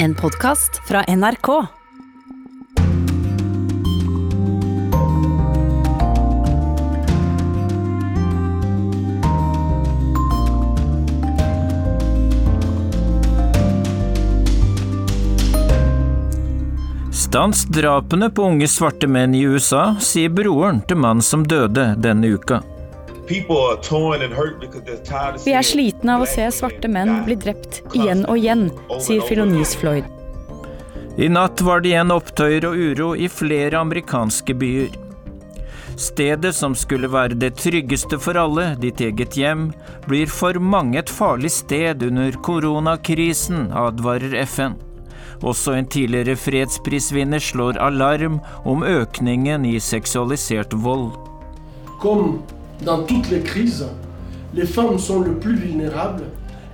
En podkast fra NRK. Stans drapene på unge svarte menn i USA, sier broren til mannen som døde denne uka. Vi er slitne av å se svarte menn bli drept igjen og igjen, sier Filonis Floyd. I natt var det igjen opptøyer og uro i flere amerikanske byer. Stedet som skulle være det tryggeste for alle, ditt eget hjem, blir for mange et farlig sted under koronakrisen, advarer FN. Også en tidligere fredsprisvinner slår alarm om økningen i seksualisert vold. Comme dans toutes les crises, les femmes sont les plus vulnérables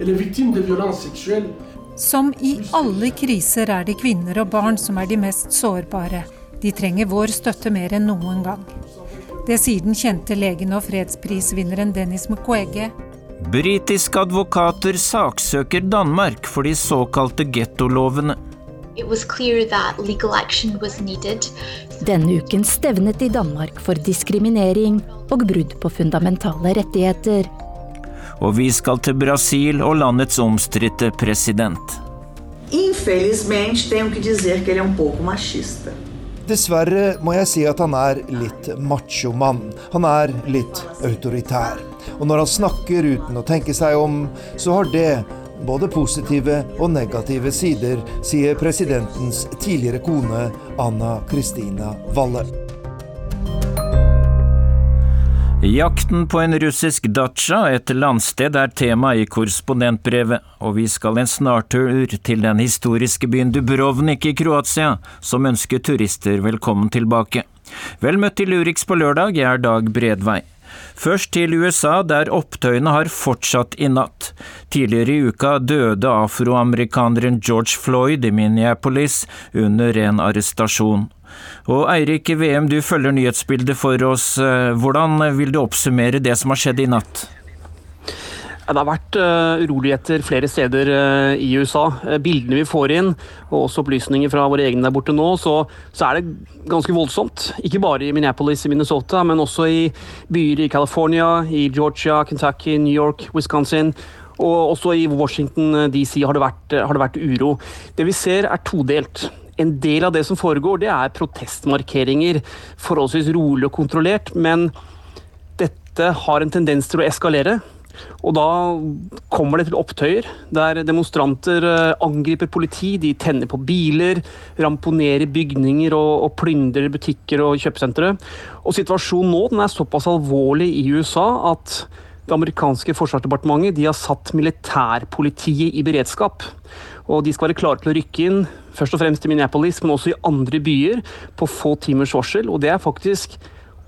et les victimes de violences sexuelles Som i alle kriser er det kvinner og barn som er de mest sårbare. De trenger vår støtte mer enn noen gang. Det sier den kjente legen og fredsprisvinneren Dennis Mukwege. Britiske advokater saksøker Danmark for de såkalte gettolovene. It was clear that legal action was needed. Denne uken stevnet i Danmark for diskriminering og brudd på fundamentale rettigheter. Og vi skal til Brasil og landets omstridte president. Infelizmente, tenho que dizer que ele é um pouco machista. Dessverre må jeg si at han er litt machomann. Han er litt autoritær. Og når han snakker uten å tenke seg om, så har det både positive og negative sider, sier presidentens tidligere kone Anna Kristina Valle. Jakten på en russisk datsja, et landsted, er tema i korrespondentbrevet, og vi skal en snartur til den historiske byen Dubrovnik i Kroatia, som ønsker turister velkommen tilbake. Vel møtt til Urix på lørdag, jeg er Dag Bredvei. Først til USA, der opptøyene har fortsatt i natt. Tidligere i uka døde afroamerikaneren George Floyd i Minneapolis under en arrestasjon. Og Eirik VM, du følger nyhetsbildet for oss. Hvordan vil du oppsummere det som har skjedd i natt? Det har vært uh, uroligheter flere steder uh, i USA. Uh, bildene vi får inn, og også opplysninger fra våre egne der borte nå, så, så, er det ganske voldsomt. Ikke bare i Minneapolis i Minnesota, men også i byer i California, i Georgia, Kentucky, New York, Wisconsin. Og også i Washington DC har det vært, har det vært uro. Det vi ser er todelt. En del av det som foregår, det er protestmarkeringer. Forholdsvis rolig og kontrollert, men dette har en tendens til å eskalere. Og da kommer det til opptøyer der demonstranter angriper politi, de tenner på biler, ramponerer bygninger og, og plyndrer butikker og kjøpesentre. Og situasjonen nå den er såpass alvorlig i USA at det amerikanske forsvarsdepartementet de har satt militærpolitiet i beredskap. Og de skal være klare til å rykke inn, først og fremst i Minneapolis, men også i andre byer, på få timers varsel. Og det er faktisk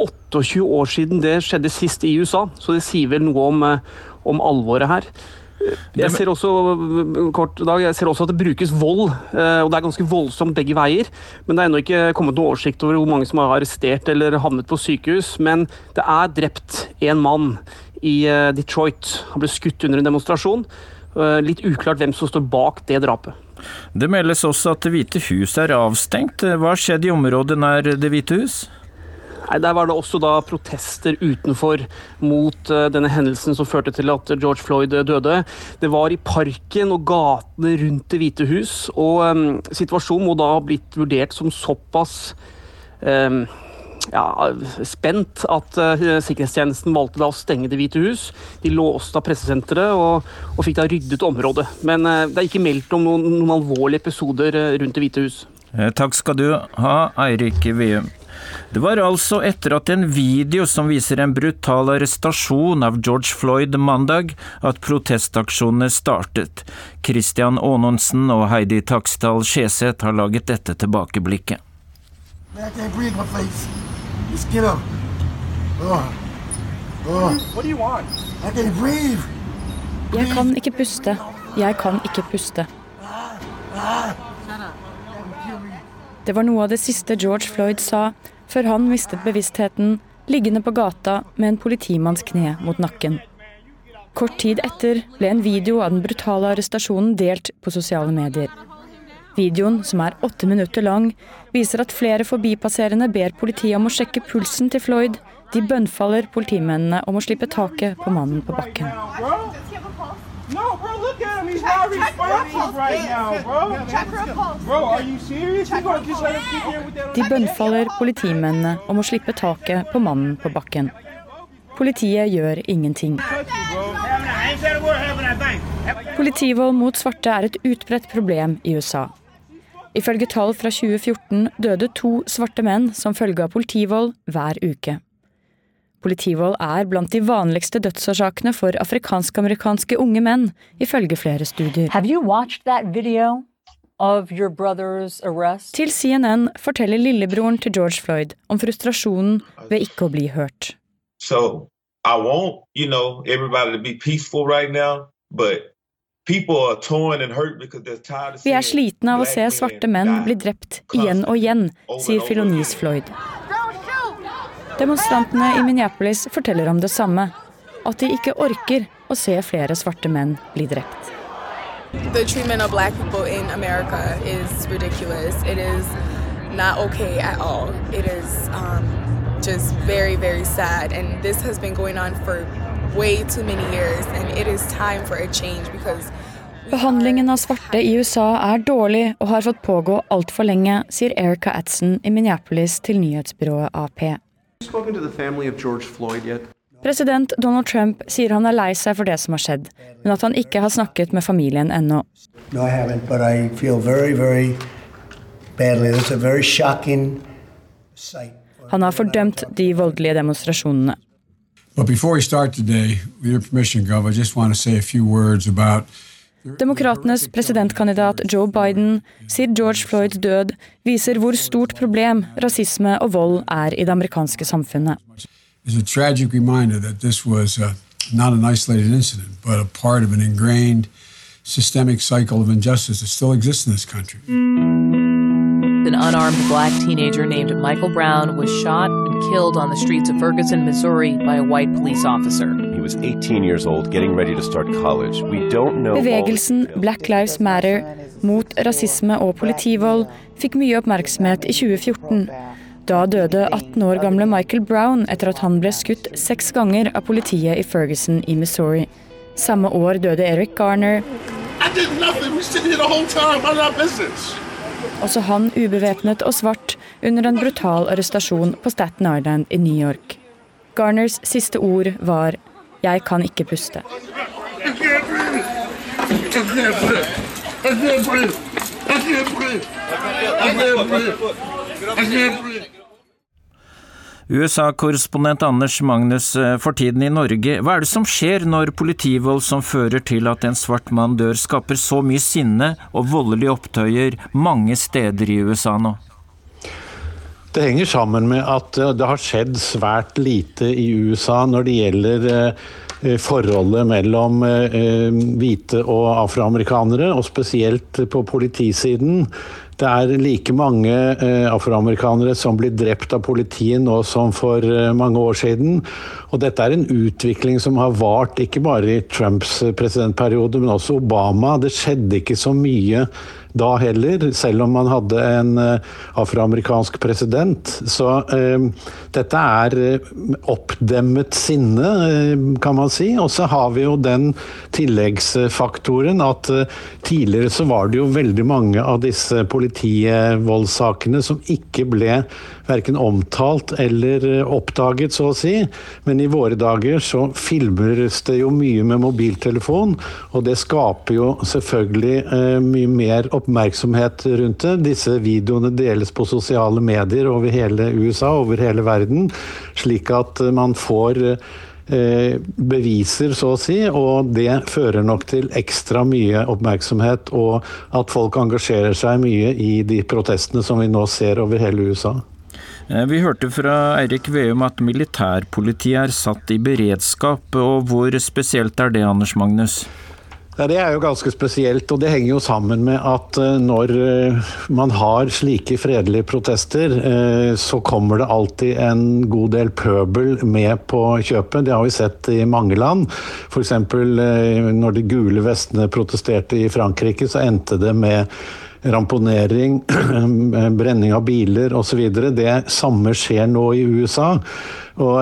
28 år siden det skjedde sist i USA, så det sier vel noe om, om alvoret her. Jeg ser, også, kort dag, jeg ser også at det brukes vold, og det er ganske voldsomt begge veier. Men det er ennå ikke kommet noen oversikt over hvor mange som har arrestert eller havnet på sykehus. Men det er drept en mann i Detroit. Han ble skutt under en demonstrasjon. Litt uklart hvem som står bak det drapet. Det meldes også at Det hvite hus er avstengt. Hva har skjedd i området nær Det hvite hus? Nei, Der var det også da protester utenfor mot uh, denne hendelsen som førte til at George Floyd døde. Det var i parken og gatene rundt Det hvite hus, og um, situasjonen må da ha blitt vurdert som såpass um, ja, spent at uh, sikkerhetstjenesten valgte da å stenge Det hvite hus. De låste av pressesenteret og, og, fikk da ryddet området. Men uh, det er ikke meldt om noen, noen alvorlige episoder rundt Det hvite hus. Takk skal du ha, Eirik Veum. Det var altså etter at en video som viser en brutal arrestasjon av George Floyd mandag, at protestaksjonene startet. Christian Aanonsen og Heidi Taksdal Skjeseth har laget dette tilbakeblikket. Jeg kan ikke puste. Jeg kan ikke puste. Det var noe av det siste George Floyd sa før han mistet bevisstheten liggende på gata med en politimanns kne mot nakken. Kort tid etter ble en video av den brutale arrestasjonen delt på sosiale medier. Videoen, som er åtte minutter lang, viser at flere forbipasserende ber politiet om å sjekke pulsen til Floyd. De bønnfaller politimennene om å slippe taket på mannen på bakken. De bønnfaller politimennene om å slippe taket på mannen på bakken. Politiet gjør ingenting. Politivold mot svarte er et utbredt problem i USA. Ifølge tall fra 2014 døde to svarte menn som følge av politivold hver uke. Politivold er blant de vanligste dødsårsakene for afrikansk-amerikanske unge menn, ifølge flere studier. Til CNN forteller lillebroren til George Floyd om frustrasjonen ved ikke å bli hørt. So I want, you know, everybody to be peaceful right now, but vi er slitne av å se svarte menn bli drept igjen og igjen, sier Filonis Floyd. Demonstrantene i Minneapolis forteller om det samme. At de ikke orker å se flere svarte menn bli drept. Okay is um, very, very sad. And this has been going on for way too many years, and it is time for a change because Behandlingen av svarte i USA er dårlig og har fått pågå altfor lenge, sier Erica Atson i Minneapolis til nyhetsbyrået AP. President Donald Trump sier han er lei seg for det som har skjedd, men at han ikke har snakket med familien ennå. No, han har fordømt de voldelige demonstrasjonene. But before we start today, with your permission, Gov, I just want to say a few words about Demokratenes presidentkandidat Joe Biden sier George Floyds død viser hvor stort problem rasisme og vold er i det amerikanske samfunnet. It's a tragic reminder that this was uh, not an isolated incident, but a part of an ingrained systemic cycle of injustice that still exists in this country. An unarmed black teenager named Michael Brown was shot and killed on the streets of Ferguson, Missouri by a white police officer. He was 18 years old, getting ready to start college. We don't know Bevegelsen Black Lives Matter mot rasisme og politivold fikk mye oppmerksomhet i 2014. Da døde 18 år gamle Michael Brown etter at han ble skutt seks ganger av politiet i Ferguson i Missouri. Samme år døde Eric Garner. Også han ubevæpnet og svart under en brutal arrestasjon på Staten Island i New York. Garners siste ord var 'Jeg kan ikke puste'. USA-korrespondent Anders Magnus, eh, for tiden i Norge, hva er det som skjer når politivold som fører til at en svart mann dør, skaper så mye sinne og voldelige opptøyer mange steder i USA nå? Det henger sammen med at eh, det har skjedd svært lite i USA når det gjelder eh, forholdet mellom hvite og afroamerikanere, og spesielt på politisiden. Det er like mange eh, afroamerikanere som blir drept av politiet nå som for eh, mange år siden. Og dette er en utvikling som har vart ikke bare i Trumps presidentperiode, men også Obama. Det skjedde ikke så mye da heller, selv om man hadde en uh, afroamerikansk president. Så uh, dette er uh, oppdemmet sinne, kan man si. Og så har vi jo den tilleggsfaktoren at tidligere så var det jo veldig mange av disse politivoldssakene som ikke ble verken omtalt eller oppdaget, så å si. Men i våre dager så filmes det jo mye med mobiltelefon, og det skaper jo selvfølgelig mye mer oppmerksomhet oppmerksomhet rundt det. Disse videoene deles på sosiale medier over hele USA, over hele verden, slik at man får eh, beviser, så å si, og det fører nok til ekstra mye oppmerksomhet, og at folk engasjerer seg mye i de protestene som vi nå ser over hele USA. Eh, vi hørte fra Eirik Veum at militærpolitiet er satt i beredskap, og hvor spesielt er det, Anders Magnus? Ja, Det er jo ganske spesielt, og det henger jo sammen med at eh, når eh, man har slike fredelige protester, eh, så kommer det alltid en god del pøbel med på kjøpet. Det har vi sett i mange land. F.eks. når de gule vestene protesterte i Frankrike, så endte det med ramponering, brenning av biler osv. Det samme skjer nå i USA. Og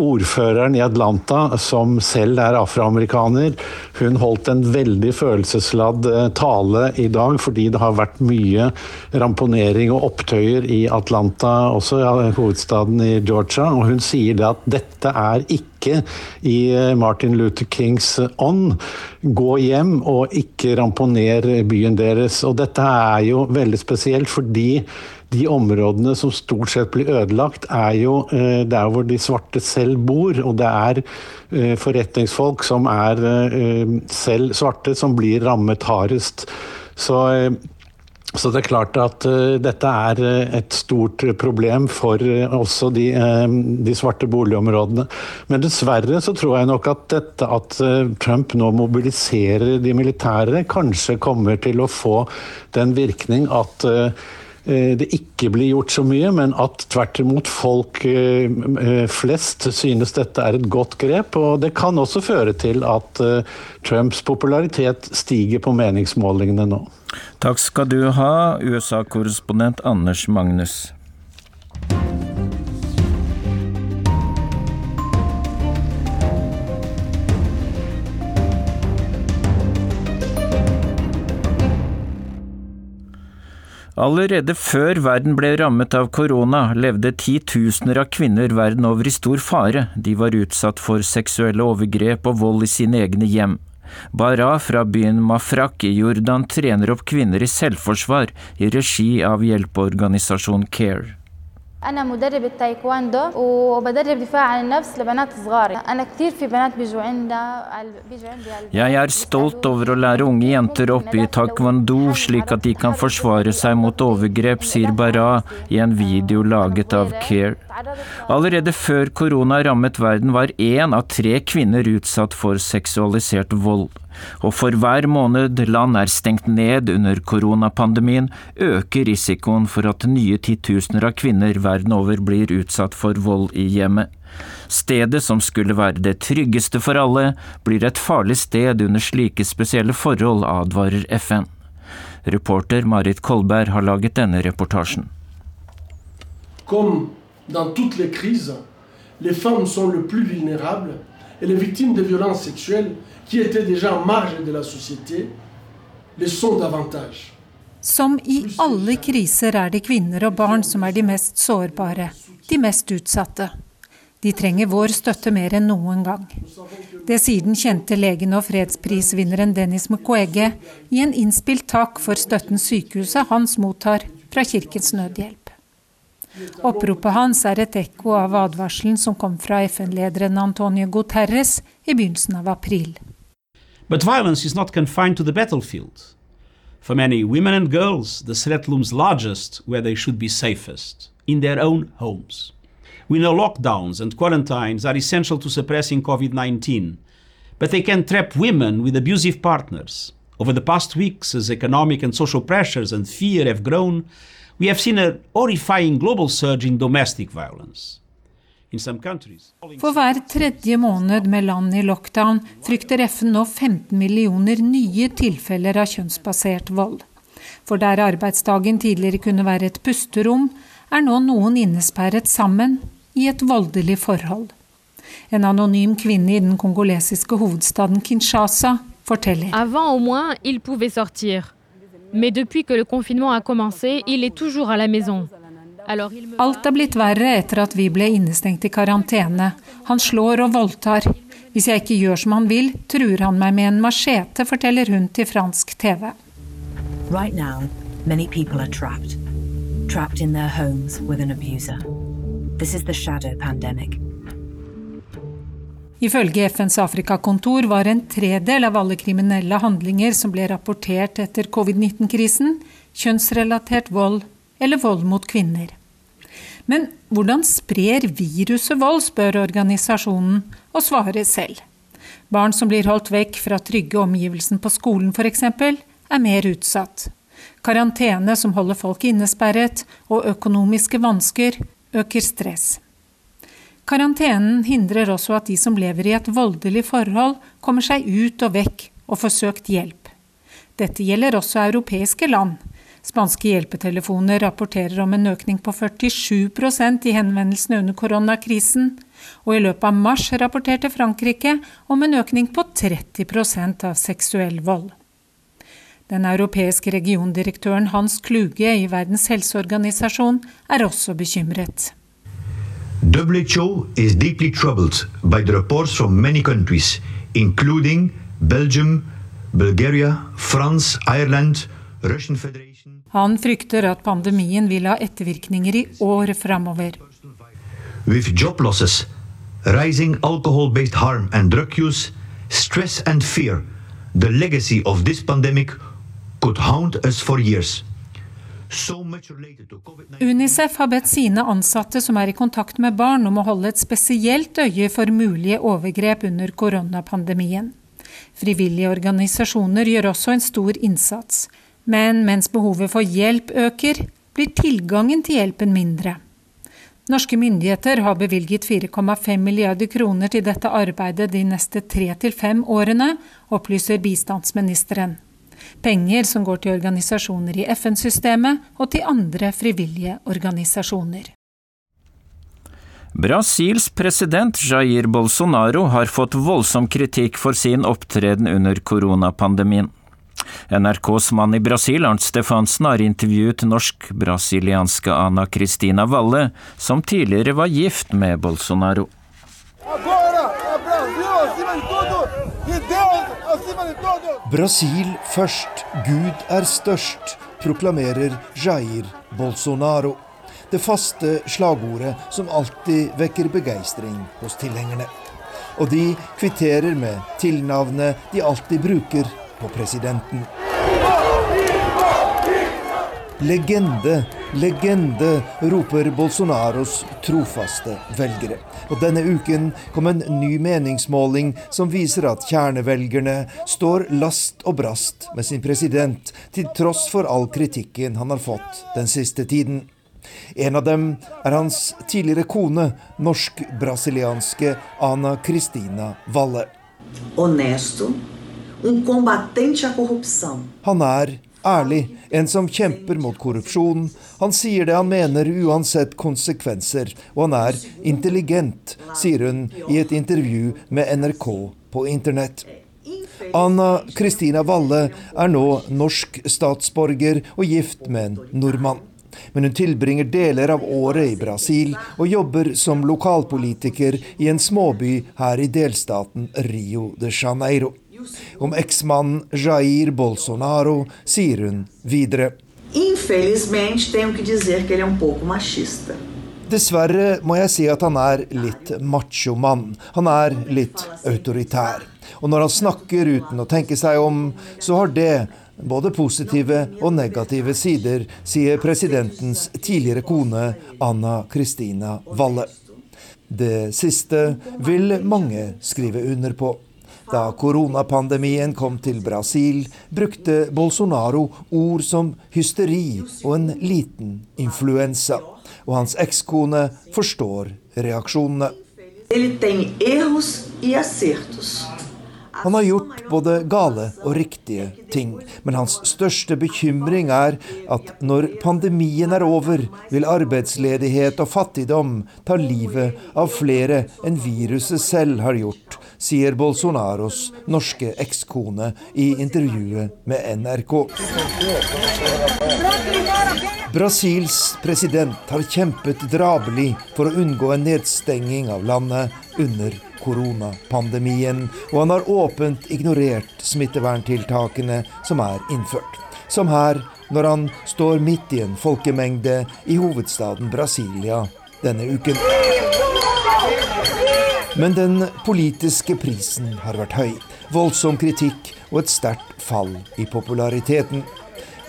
ordføreren i Atlanta, som selv er afroamerikaner, hun holdt en veldig følelsesladd eh, tale i dag fordi det har vært mye ramponering og opptøyer i Atlanta, også ja, hovedstaden i Georgia. Og hun sier det at dette er ikke i eh, Martin Luther Kings ånd. Gå hjem og ikke ramponer byen deres. Og dette er jo veldig spesielt fordi de områdene som stort sett blir ødelagt, er jo eh, der hvor de svarte selv bor. Og det er eh, forretningsfolk som er selv svarte, som blir rammet hardest. Så, så det er klart at dette er et stort problem for også de, de, svarte boligområdene. Men dessverre så tror jeg nok at dette at Trump nå mobiliserer de militære, kanskje kommer til å få den virkning at Eh, det ikke blir gjort så mye, men at tvert imot folk eh, eh, flest synes dette er et godt grep. Og det kan også føre til at Trumps popularitet stiger på meningsmålingene nå. Takk skal du ha, USA-korrespondent Anders Magnus. Allerede før verden ble rammet av korona, levde titusener av kvinner verden over i stor fare. De var utsatt for seksuelle overgrep og vold i sine egne hjem. Bara fra byen Mafrak i Jordan trener opp kvinner i selvforsvar i regi av hjelpeorganisasjonen CARE. أنا مدرب التايكواندو وبدرب دفاع عن النفس لبنات صغار أنا كثير في بنات بيجوا عندنا Jeg er stolt over å lære unge jenter opp i taekwondo slik at de kan forsvare seg mot overgrep, sier Bara i en video laget av Care. Allerede før korona rammet verden var én av tre kvinner utsatt for seksualisert vold og for hver måned land er stengt ned under koronapandemien, øker risikoen for at nye titusener av kvinner verden over blir utsatt for vold i hjemmet. Stedet som skulle være det tryggeste for alle, blir et farlig sted under slike spesielle forhold, advarer FN. Reporter Marit Kolberg har laget denne reportasjen. Kom, dans toutes les crises, les femmes sont le plus vulnérables et les victimes de violences sexuelles qui étaient déjà en marge de la société, le sont davantage. Som i alle kriser er det kvinner og barn som er de mest sårbare, de mest utsatte. De trenger vår støtte mer enn noen gang. Det sier den kjente legen og fredsprisvinneren Dennis Mukwege i en innspilt takk for støtten sykehuset hans mottar fra Kirkens Nødhjelp. Oppropet hans er et ekko av advarselen som kom fra FN-lederen Antonio Guterres i begynnelsen av april. But violence is not confined to the battlefield. For many women and girls, the threat looms largest where they should be safest in their own homes. We know lockdowns and quarantines are essential to suppressing COVID 19, but they can trap women with abusive partners. Over the past weeks, as economic and social pressures and fear have grown, we have seen a horrifying global surge in domestic violence. For hver tredje måned med land i lockdown frykter FN nå 15 millioner nye tilfeller av kjønnsbasert vold. For der arbeidsdagen tidligere kunne være et pusterom, er nå noen innesperret sammen i et voldelig forhold. En anonym kvinne i den kongolesiske hovedstaden Kinshasa forteller. Avant, au moins, il pouvait sortir. Mais depuis que le confinement a commencé, il est toujours à la maison. Alt er blitt verre etter at vi ble innestengt i karantene. Han slår og voldtar. Hvis jeg ikke gjør som han vil, truer han meg med en machete, forteller hun til fransk TV. Right now, many people are trapped. Trapped in their homes with an abuser. This is the shadow pandemic. Ifølge FNs Afrikakontor var en tredel av alle kriminelle handlinger som ble rapportert etter covid-19-krisen, kjønnsrelatert vold eller vold mot kvinner. Men hvordan sprer viruset vold, spør organisasjonen, og svarer selv. Barn som blir holdt vekk fra trygge omgivelsen på skolen f.eks., er mer utsatt. Karantene som holder folk innesperret, og økonomiske vansker øker stress. Karantenen hindrer også at de som lever i et voldelig forhold, kommer seg ut og vekk og får søkt hjelp. Dette gjelder også europeiske land. Spanske hjelpetelefoner rapporterer om en økning på 47% i henvendelsene under koronakrisen. Og i løpet av mars rapporterte Frankrike om en økning på 30% av seksuell vold. Den europeiske regiondirektøren Hans Kluge i Verdens helseorganisasjon er også bekymret. WHO is deeply troubled by the reports from many countries, including Belgium, Bulgaria, France, Ireland, Russian Federation Han frykter at pandemien vil ha ettervirkninger i år framover. With job losses, rising alcohol-based harm and drug use, stress and fear, the legacy of this pandemic could haunt us for years. Unicef har bedt sine ansatte som er i kontakt med barn om å holde et spesielt øye for mulige overgrep under koronapandemien. Frivillige organisasjoner gjør også en stor innsats. Men mens behovet for hjelp øker, blir tilgangen til hjelpen mindre. Norske myndigheter har bevilget 4,5 milliarder kroner til dette arbeidet de neste tre til fem årene, opplyser bistandsministeren penger som går til organisasjoner i FN-systemet og til andre frivillige organisasjoner. Brasils president Jair Bolsonaro har fått voldsom kritikk for sin opptreden under koronapandemien. NRKs mann i Brasil, Arnt Stefansen, har intervjuet norsk-brasilianske Ana Cristina Valle, som tidligere var gift med Bolsonaro. Brasil først, Gud er størst, proklamerer Jair Bolsonaro. Det faste slagordet som alltid vekker begeistring hos tilhengerne. Og de kvitterer med tilnavnet de alltid bruker på presidenten. Legende, legende, roper Bolsonaros trofaste velgere. Og denne uken kom en ny meningsmåling som viser at kjernevelgerne står last og brast med sin president, til tross for all kritikken han har fått den siste tiden. En av dem er hans tidligere kone, norsk-brasilianske Ana Cristina Valle. Honesto, um combatente à corrupção. Han er ærlig, en som kjemper mot korrupsjon. Han sier det han mener uansett konsekvenser, og han er intelligent, sier hun i et intervju med NRK på internett. Anna Kristina Valle er nå norsk statsborger og gift med en nordmann. Men hun tilbringer deler av året i Brasil og jobber som lokalpolitiker i en småby her i delstaten Rio de Janeiro. Om eksmannen Jair Bolsonaro sier hun videre. Um. Dessverre må jeg si at han er litt machomann. Han er litt autoritær. Og når han snakker uten å tenke seg om, så har det både positive og negative sider, sier presidentens tidligere kone Anna Kristina Valle. Det siste vil mange skrive under på. Da koronapandemien kom til Brasil, brukte Bolsonaro ord som hysteri og en liten influensa. Og hans ekskone forstår reaksjonene. Han har gjort både gale og riktige ting, men hans største bekymring er at når pandemien er over, vil arbeidsledighet og fattigdom ta livet av flere enn viruset selv har gjort sier Bolsonaros norske ekskone i intervjuet med NRK. Brasils president har kjempet drabelig for å unngå en nedstenging av landet under koronapandemien, og han har åpent ignorert smitteverntiltakene som er innført. Som her, når han står midt i en folkemengde i hovedstaden Brasilia denne uken. Men den politiske prisen har vært høy. Voldsom kritikk og et sterkt fall i populariteten.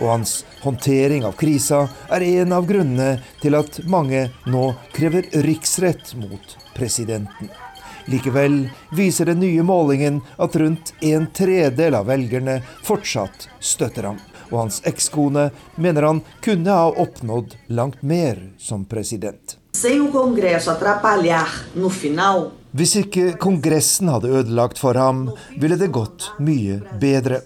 Og hans håndtering av krisa er en av grunnene til at mange nå krever riksrett mot presidenten. Likevel viser den nye målingen at rundt en tredel av velgerne fortsatt støtter ham. Og hans ekskone mener han kunne ha oppnådd langt mer som president. Hvis ikke Kongressen hadde ødelagt for ham, ville det gått mye bedre.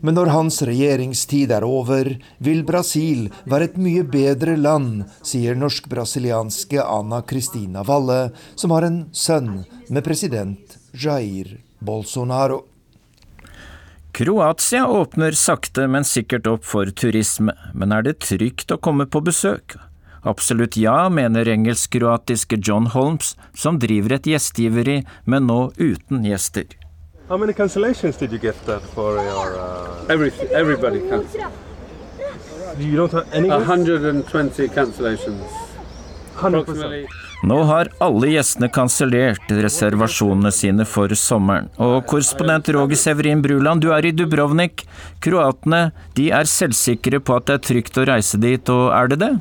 Men når hans regjeringstid er over, vil Brasil være et mye bedre land, sier norsk-brasilianske Ana Cristina Valle, som har en sønn med president Jair Bolsonaro. Kroatia åpner sakte, men sikkert opp for turisme, men er det trygt å komme på besøk? Absolutt ja, mener engelsk-kroatiske John Holmes, som driver et gjestgiveri, men nå uten gjester. How many cancellations did you get that for your? Uh... Every, everybody cancelled. You don't have any? 120 cancellations. 100%. Nå har alle gjestene kansellert reservasjonene sine for sommeren. Og korrespondent Roger Severin Bruland, du er i Dubrovnik. Kroatene de er selvsikre på at det er trygt å reise dit, og er det det?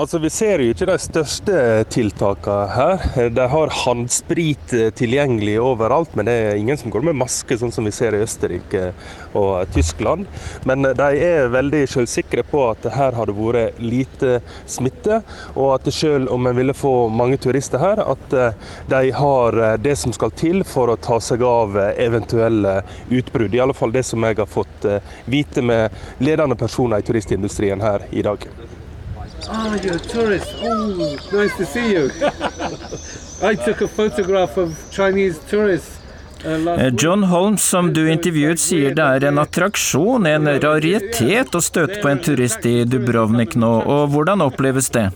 Altså, Vi ser jo ikke de største tiltakene her. De har håndsprit tilgjengelig overalt, men det er ingen som går med maske, sånn som vi ser i Østerrike og Tyskland. Men de er veldig selvsikre på at her har det vært lite smitte, og at selv om en ville få mange turister her, at de har det som skal til for å ta seg av eventuelle utbrudd. I alle fall det som jeg har fått vite med ledende personer i turistindustrien her i dag. Oh, you're a tourist. Oh, nice to see you. I took a photograph of Chinese tourists. Uh, John Holmes, som du intervjuet, sier det er en attraksjon, en raritet, å støte på en turist i Dubrovnik nå. Og hvordan oppleves det?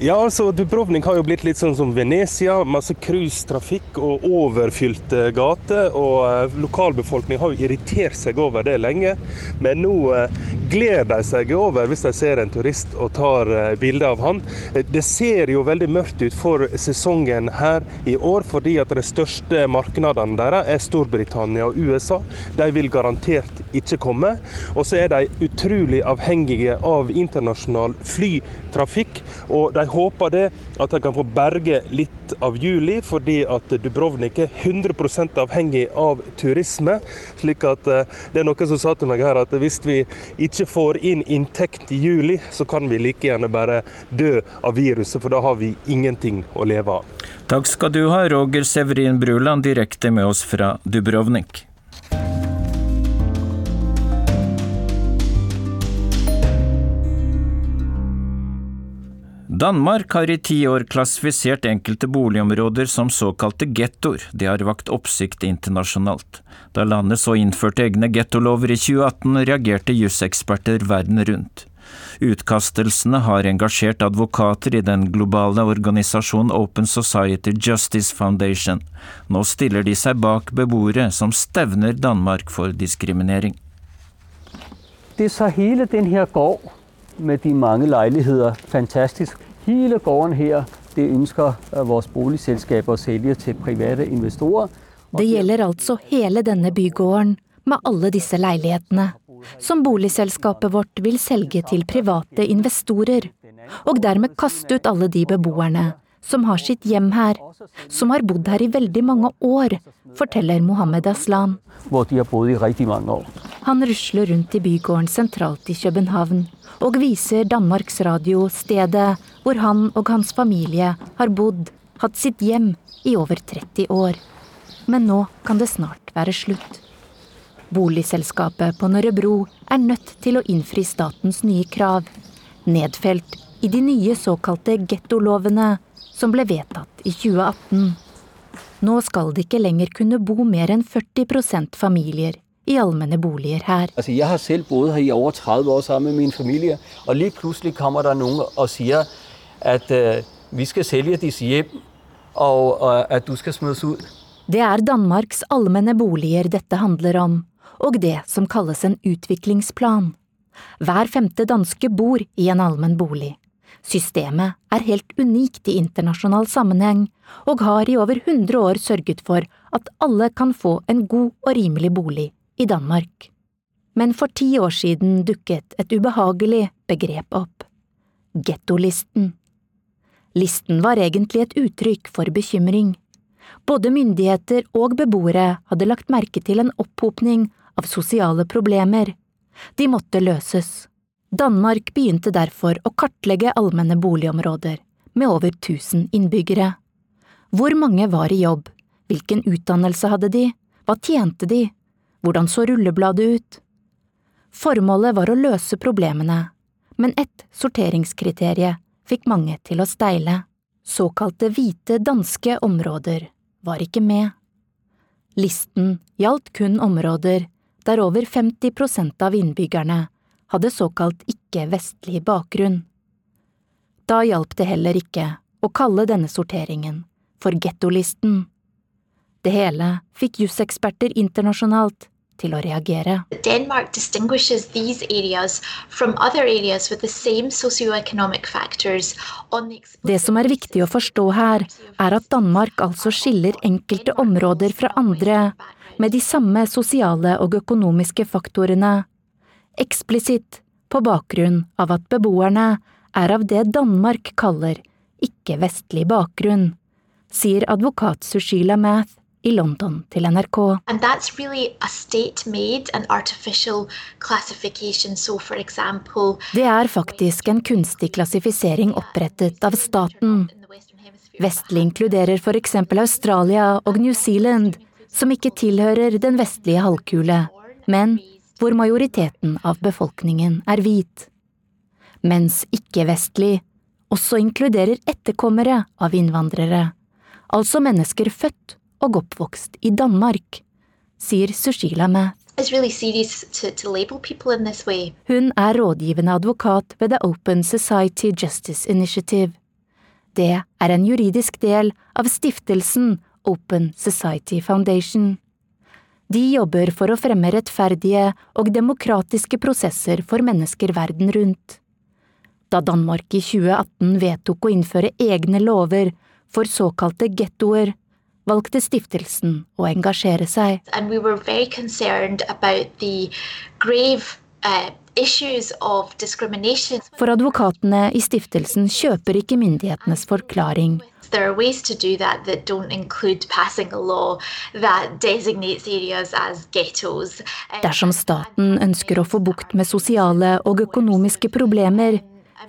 Ja, altså Dubrovnik har jo blitt litt sånn som Venezia. Masse cruisetrafikk og overfylte gater. Og eh, lokalbefolkningen har jo irritert seg over det lenge. Men nå eh, gleder de seg over hvis de ser en turist og tar eh, bilde av han. Det ser jo veldig mørkt ut for sesongen her i år, fordi at de største markedene deres er Storbritannia og USA. De vil garantert ikke komme. Og så er de utrolig avhengige av internasjonal flytrafikk. Og de de håper det at de kan få berge litt av juli, fordi at Dubrovnik er 100% avhengig av turisme. slik at eh, det er noen som sa til meg her at hvis vi ikke får inn inntekt i juli, så kan vi like gjerne bare dø av viruset, for da har vi ingenting å leve av. Takk skal du ha, Roger Severin Bruland, direkte med oss fra Dubrovnik. Danmark har i ti år klassifisert enkelte boligområder som såkalte gettoer. Det har vakt oppsikt internasjonalt. Da landet så innførte egne gettolover i 2018, reagerte juseksperter verden rundt. Utkastelsene har engasjert advokater i den globale organisasjonen Open Society Justice Foundation. Nå stiller de seg bak beboere som stevner Danmark for diskriminering. Det sa hele den her gård med de mange lejligheder fantastisk. Hele gården her det ønsker øh, våre boligselskaper å selge til private investorer. Det gjelder altså hele denne bygården med alle disse leilighetene, som boligselskapet vårt vil selge til private investorer, og dermed kaste ut alle de beboerne som har sitt hjem her, som har bodd her i veldig mange år, forteller Mohammed Aslan. Hvor de har bodd i riktig mange år. Han rusler rundt i bygården sentralt i København og viser Danmarks Radio stedet hvor han og hans familie har bodd, hatt sitt hjem, i over 30 år. Men nå kan det snart være slutt. Boligselskapet på Nørrebro er nødt til å innfri statens nye krav, nedfelt i de nye såkalte gettolovene som ble vedtatt i 2018. Nå skal det ikke lenger kunne bo mer enn 40% familier i allmenne boliger her. Altså, jeg har selv bodd her i over 30 år sammen med min familie, og lige plutselig kommer det noen og sier at uh, vi skal selge disse hjem, og uh, at du skal smøres ut. Det er Danmarks allmenne boliger dette handler om, og det som kalles en utviklingsplan. Hver femte danske bor i en allmenn bolig. Systemet er helt unikt i internasjonal sammenheng, og har i over 100 år sørget for at alle kan få en god og rimelig bolig i Danmark. Men for ti år siden dukket et ubehagelig begrep opp – gettolisten. Listen var egentlig et uttrykk for bekymring. Både myndigheter og beboere hadde lagt merke til en opphopning av sosiale problemer. De måtte løses. Danmark begynte derfor å kartlegge allmenne boligområder med over 1000 innbyggere. Hvor mange var i jobb, hvilken utdannelse hadde de, hva tjente de, Hvordan så rullebladet ut? Formålet var å løse problemene, men ett sorteringskriterium fikk mange til å steile. Såkalte hvite danske områder var ikke med. Listen gjaldt kun områder der over 50 prosent av innbyggerne hadde såkalt ikke-vestlig bakgrunn. Da hjalp det heller ikke å kalle denne sorteringen for gettolisten. Det hele fikk juseksperter internasjonalt til å reagere. Denmark distinguishes these areas from other areas with the same socioeconomic factors Det som er viktig å forstå her, er at Danmark altså skiller enkelte områder fra andre med de samme sosiale og økonomiske faktorene, eksplisitt på bakgrunn av at beboerne er av det Danmark kaller ikke-vestlig bakgrunn, sier advokat Sushila Math i London til NRK. And that's really a state-made and artificial classification. So for example, Det er faktisk en kunstig klassifisering opprettet av staten. Vestlig inkluderer eksempel Australia og New Zealand, som ikke tilhører den vestlige halvkule, men hvor majoriteten av befolkningen er hvit. Mens ikke-vestlig også inkluderer etterkommere av innvandrere, altså mennesker født og oppvokst i Danmark, sier Sushila way. Hun er rådgivende advokat ved The Open Society Justice Initiative. Det er en juridisk del av stiftelsen Open Society Foundation. De jobber for å fremme rettferdige og demokratiske prosesser for mennesker verden rundt. Da Danmark i 2018 vedtok å innføre egne lover for såkalte gettoer, valgte stiftelsen å engasjere seg. We grave uh. For advokatene i stiftelsen kjøper ikke myndighetenes forklaring. There are ways to do that that don't include passing a law that designates areas as ghettos. Dersom staten ønsker å få bukt med sosiale og økonomiske problemer,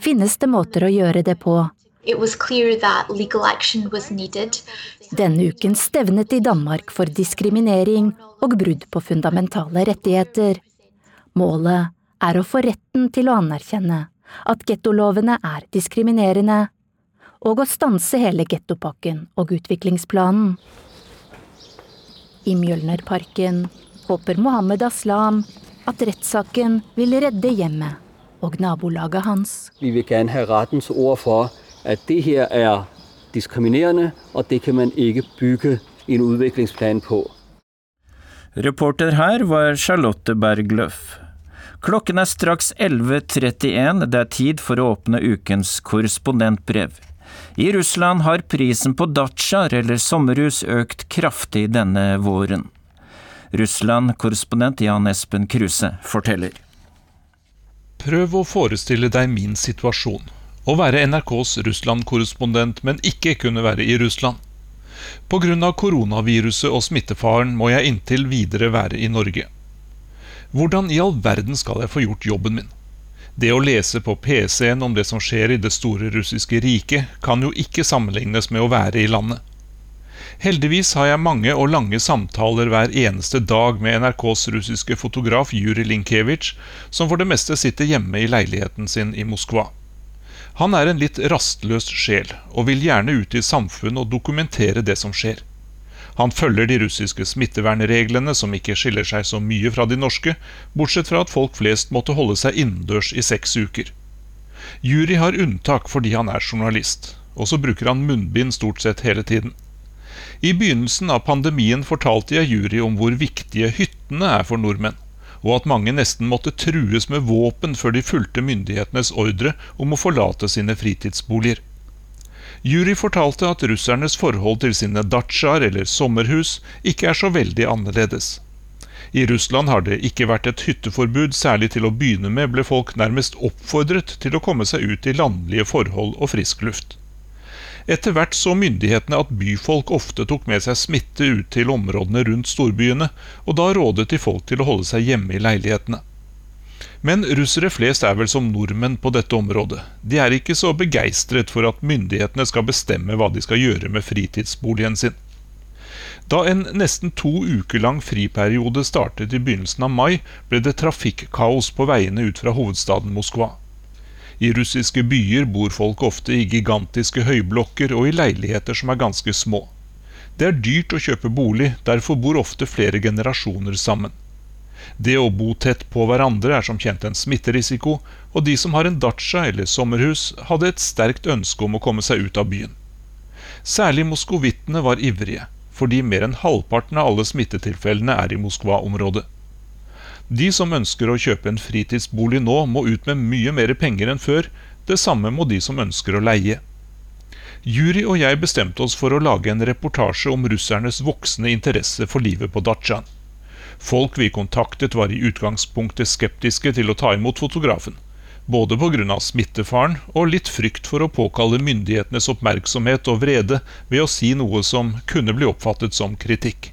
finnes det måter å gjøre det på. It was clear that legal action was needed. Denne uken stevnet i Danmark for diskriminering og brudd på fundamentale rettigheter. Målet er å få retten til å anerkjenne at gettolovene er diskriminerende, og å stanse hele gettopakken og utviklingsplanen. I Mjølnerparken håper Mohammed Aslam at rettssaken vil redde hjemmet og nabolaget hans. Vi vil gjerne ha rettens ord for, at det her er diskriminerende, og det kan man ikke bygge en utviklingsplan på. Reporter her var Charlotte Bergløff. Klokken er straks 11.31, det er tid for å åpne ukens korrespondentbrev. I Russland har prisen på datsjaer eller sommerhus økt kraftig denne våren. Russland-korrespondent Jan Espen Kruse forteller. Prøv å forestille deg min situasjon. Å være NRKs Russland-korrespondent, men ikke kunne være i Russland. Pga. koronaviruset og smittefaren må jeg inntil videre være i Norge. Hvordan i all verden skal jeg få gjort jobben min? Det å lese på PC-en om det som skjer i det store russiske riket, kan jo ikke sammenlignes med å være i landet. Heldigvis har jeg mange og lange samtaler hver eneste dag med NRKs russiske fotograf Juri Linkevitsj, som for det meste sitter hjemme i leiligheten sin i Moskva. Han er en litt rastløs sjel, og vil gjerne ut i samfunnet og dokumentere det som skjer. Han følger de russiske smittevernreglene, som ikke skiller seg så mye fra de norske, bortsett fra at folk flest måtte holde seg innendørs i seks uker. Jury har unntak fordi han er journalist, og så bruker han munnbind stort sett hele tiden. I begynnelsen av pandemien fortalte jeg Jury om hvor viktige hyttene er for nordmenn, og at mange nesten måtte trues med våpen før de fulgte myndighetenes ordre om å forlate sine fritidsboliger. Jury fortalte at russernes forhold til sine datsjaer eller sommerhus ikke er så veldig annerledes. I Russland har det ikke vært et hytteforbud, særlig til å begynne med ble folk nærmest oppfordret til å komme seg ut i landlige forhold og frisk luft. Etter hvert så myndighetene at byfolk ofte tok med seg smitte ut til områdene rundt storbyene, og da rådet de folk til å holde seg hjemme i leilighetene. Men russere flest er vel som nordmenn på dette området. De er ikke så begeistret for at myndighetene skal bestemme hva de skal gjøre med fritidsboligen sin. Da en nesten to uker lang friperiode startet i begynnelsen av mai, ble det trafikkaos på veiene ut fra hovedstaden Moskva. I russiske byer bor folk ofte i gigantiske høyblokker og i leiligheter som er ganske små. Det er dyrt å kjøpe bolig, derfor bor ofte flere generasjoner sammen. Det å bo tett på hverandre er som kjent en smitterisiko, og de som har en dacha eller sommerhus, hadde et sterkt ønske om å komme seg ut av byen. Særlig moskovittene var ivrige, fordi mer enn halvparten av alle smittetilfellene er i Moskva-området. De som ønsker å kjøpe en fritidsbolig nå, må ut med mye mer penger enn før, det samme må de som ønsker å leie. Jury og jeg bestemte oss for å lage en reportasje om russernes voksende interesse for livet på Datsjan. Folk vi kontaktet var i utgangspunktet skeptiske til å ta imot fotografen, både pga. smittefaren og litt frykt for å påkalle myndighetenes oppmerksomhet og vrede ved å si noe som kunne bli oppfattet som kritikk.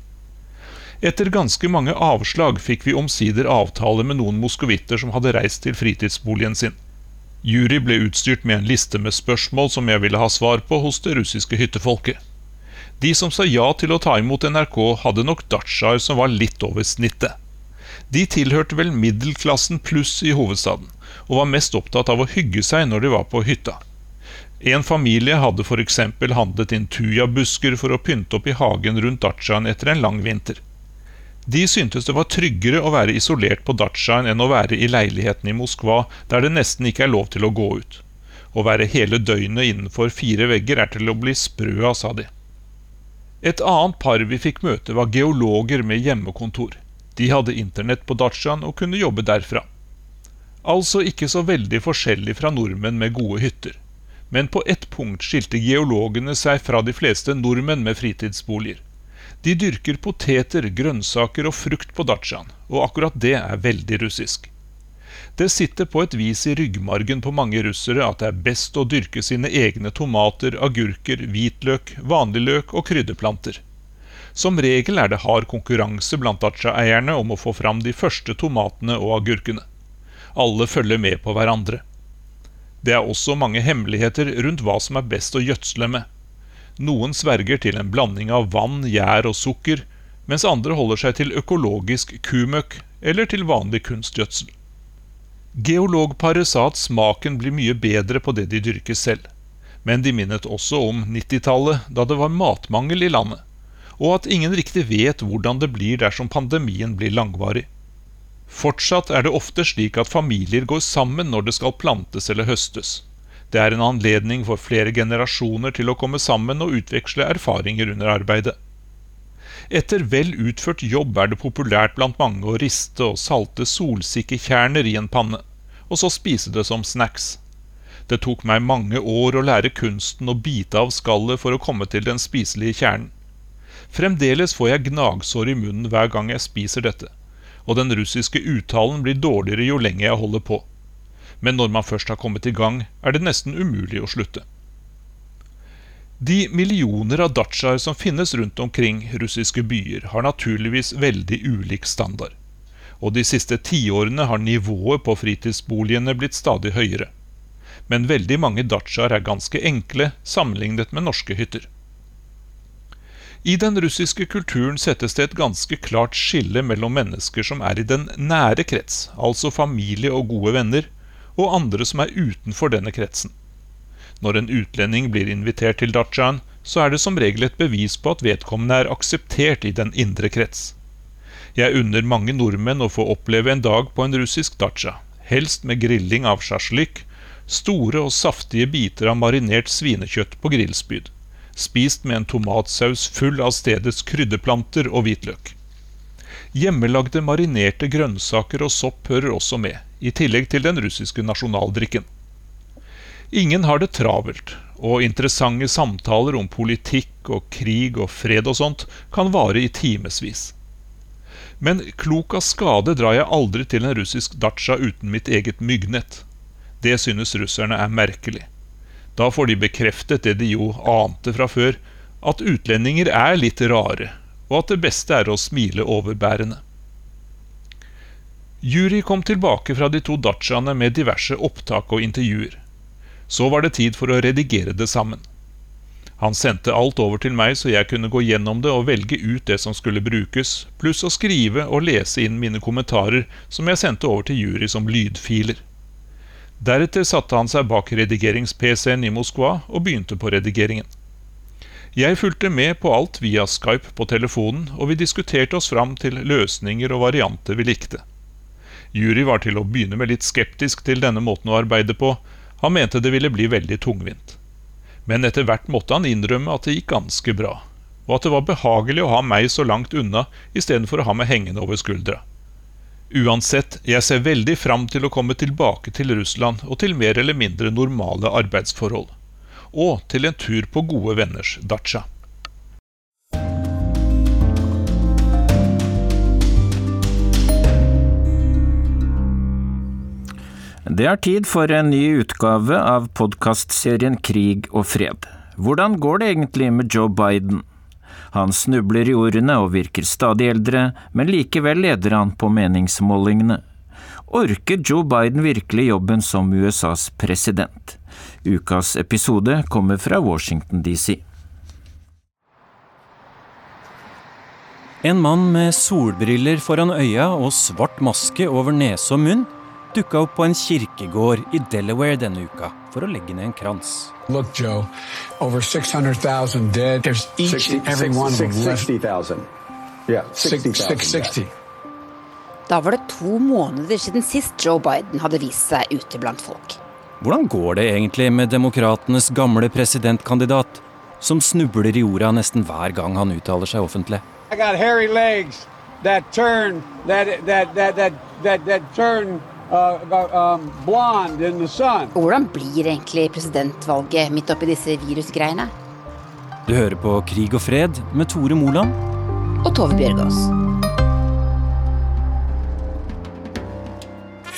Etter ganske mange avslag fikk vi omsider avtale med noen moskovitter som hadde reist til fritidsboligen sin. Jury ble utstyrt med en liste med spørsmål som jeg ville ha svar på hos det russiske hyttefolket. De som sa ja til å ta imot NRK, hadde nok datsjaer som var litt over snittet. De tilhørte vel middelklassen pluss i hovedstaden, og var mest opptatt av å hygge seg når de var på hytta. En familie hadde f.eks. handlet inn tujabusker for å pynte opp i hagen rundt datsjaen etter en lang vinter. De syntes det var tryggere å være isolert på datsjaen enn å være i leiligheten i Moskva, der det nesten ikke er lov til å gå ut. Å være hele døgnet innenfor fire vegger er til å bli sprø av, sa de. Et annet par vi fikk møte, var geologer med hjemmekontor. De hadde internett på datsjaen og kunne jobbe derfra. Altså ikke så veldig forskjellig fra nordmenn med gode hytter. Men på ett punkt skilte geologene seg fra de fleste nordmenn med fritidsboliger. De dyrker poteter, grønnsaker og frukt på datsjaen, og akkurat det er veldig russisk. Det sitter på et vis i ryggmargen på mange russere at det er best å dyrke sine egne tomater, agurker, hvitløk, vanlig løk og krydderplanter. Som regel er det hard konkurranse blant dacha-eierne om å få fram de første tomatene og agurkene. Alle følger med på hverandre. Det er også mange hemmeligheter rundt hva som er best å gjødsle med. Noen sverger til en blanding av vann, gjær og sukker, mens andre holder seg til økologisk kumøkk eller til vanlig kunstgjødsel. Geologparet sa at smaken blir mye bedre på det de dyrker selv. Men de minnet også om 90-tallet, da det var matmangel i landet, og at ingen riktig vet hvordan det blir dersom pandemien blir langvarig. Fortsatt er det ofte slik at familier går sammen når det skal plantes eller høstes. Det er en anledning for flere generasjoner til å komme sammen og utveksle erfaringer under arbeidet. Etter vel utført jobb er det populært blant mange å riste og salte solsikkekjerner i en panne, og så spise det som snacks. Det tok meg mange år å lære kunsten å bite av skallet for å komme til den spiselige kjernen. Fremdeles får jeg gnagsår i munnen hver gang jeg spiser dette, og den russiske uttalen blir dårligere jo lenger jeg holder på. Men når man først har kommet i gang, er det nesten umulig å slutte. De millioner av datsjaer som finnes rundt omkring russiske byer, har naturligvis veldig ulik standard. Og de siste tiårene har nivået på fritidsboligene blitt stadig høyere. Men veldig mange datsjaer er ganske enkle sammenlignet med norske hytter. I den russiske kulturen settes det et ganske klart skille mellom mennesker som er i den nære krets, altså familie og gode venner, og andre som er utenfor denne kretsen. Når en utlending blir invitert til dachaen, så er det som regel et bevis på at vedkommende er akseptert i den indre krets. Jeg unner mange nordmenn å få oppleve en dag på en russisk dacha, helst med grilling av sjasjlik, store og saftige biter av marinert svinekjøtt på grillspyd, spist med en tomatsaus full av stedets krydderplanter og hvitløk. Hjemmelagde marinerte grønnsaker og sopp hører også med, i tillegg til den russiske nasjonaldrikken. Ingen har det travelt, og interessante samtaler om politikk og krig og fred og sånt kan vare i timevis. Men klok av skade drar jeg aldri til en russisk datsja uten mitt eget myggnett. Det synes russerne er merkelig. Da får de bekreftet det de jo ante fra før, at utlendinger er litt rare, og at det beste er å smile overbærende. Jury kom tilbake fra de to datsjaene med diverse opptak og intervjuer. Så var det tid for å redigere det sammen. Han sendte alt over til meg så jeg kunne gå gjennom det og velge ut det som skulle brukes, pluss å skrive og lese inn mine kommentarer som jeg sendte over til jury som lydfiler. Deretter satte han seg bak redigerings-PC-en i Moskva og begynte på redigeringen. Jeg fulgte med på alt via Skype på telefonen, og vi diskuterte oss fram til løsninger og varianter vi likte. Jury var til å begynne med litt skeptisk til denne måten å arbeide på, han mente det ville bli veldig tungvint. Men etter hvert måtte han innrømme at det gikk ganske bra, og at det var behagelig å ha meg så langt unna istedenfor å ha meg hengende over skuldra. Uansett, jeg ser veldig fram til å komme tilbake til Russland og til mer eller mindre normale arbeidsforhold. Og til en tur på gode venners dacha. Det er tid for en ny utgave av podkastserien Krig og fred. Hvordan går det egentlig med Joe Biden? Han snubler i ordene og virker stadig eldre, men likevel leder han på meningsmålingene. Orker Joe Biden virkelig jobben som USAs president? Ukas episode kommer fra Washington DC. En mann med solbriller foran øya og svart maske over nese og munn dukka opp på en kirkegård i Delaware denne uka for å legge ned en krans. Look, Joe, over 600,000 dead. There's each 60, and every one of them 60,000. Yeah, 60,000. Da var det to måneder siden sist Joe Biden hadde vist seg ute blant folk. Hvordan går det egentlig med demokratenes gamle presidentkandidat, som snubler i jorda nesten hver gang han uttaler seg offentlig? I got hairy legs that turn, that, that, that, that, that, that turn Uh, um, Hvordan blir egentlig presidentvalget midt oppi disse virusgreiene? Du hører på Krig og fred med Tore Moland. Og Tove Bjørgaas.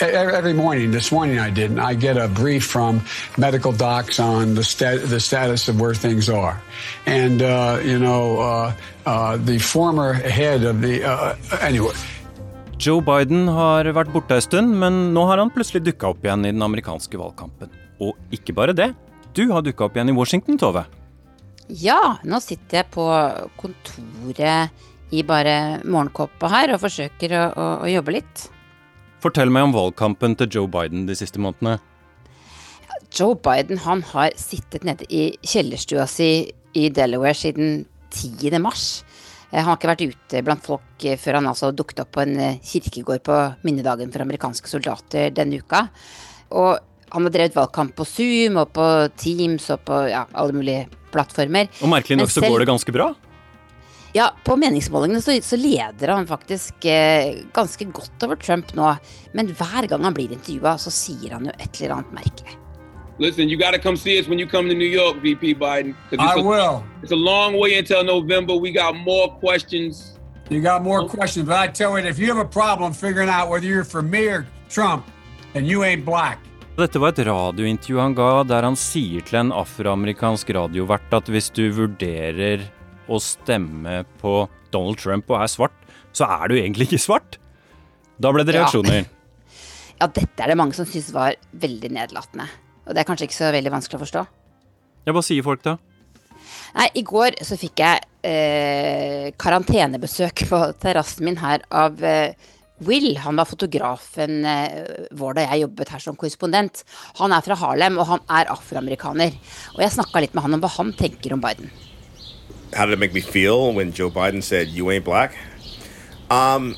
Every morning, this morning I didn't. I get a brief from medical docs on the, stat the status of where things are. And, uh, you know, uh, uh the former head of the. Uh, anyway. Joe Biden har vært borte ei stund, men nå har han plutselig dukka opp igjen i den amerikanske valgkampen. Og ikke bare det. Du har dukka opp igjen i Washington, Tove. Ja, nå sitter jeg på kontoret i bare morgenkåpa her og forsøker å, å, å, jobbe litt. Fortell meg om valgkampen til Joe Biden de siste månedene. Joe Biden han har sittet nede i kjellerstua si i Delaware siden 10. mars. Eh, han har ikke vært ute blant folk eh, før han altså dukket opp på en eh, kirkegård på minnedagen for amerikanske soldater denne uka. Og han har drevet valgkamp på Zoom og på Teams og på ja, alle mulige plattformer. Og merkelig nok så går det ganske bra? Ja, på meningsmålingene så, så leder han faktisk eh, ganske godt over Trump nå. Men hver gang han blir intervjua, så sier han jo et eller annet merkelig. Listen, you got to come see us when you come to New York, VP Biden. I a, will. It's a long way until November. We got more questions. You got more questions, but I tell you, if you have a problem figuring out whether you're for me or Trump, and you ain't black. Dette var et radiointervju han ga der han sier til en afroamerikansk radiovert at hvis du vurderer å stemme på Donald Trump og er svart, så er du egentlig ikke svart. Da ble det reaksjoner. Ja, ja dette er det mange som syns var veldig nedlatende. Og det er kanskje ikke så veldig vanskelig å forstå. Ja, Hva sier folk da? Nei, I går så fikk jeg eh, karantenebesøk på terrassen min her av eh, Will. Han var fotografen eh, vår da jeg jobbet her som korrespondent. Han er fra Harlem, og han er afroamerikaner. Og jeg snakka litt med han om hva han tenker om Biden. How did it make me feel when Joe Biden said, You ain't black? Um,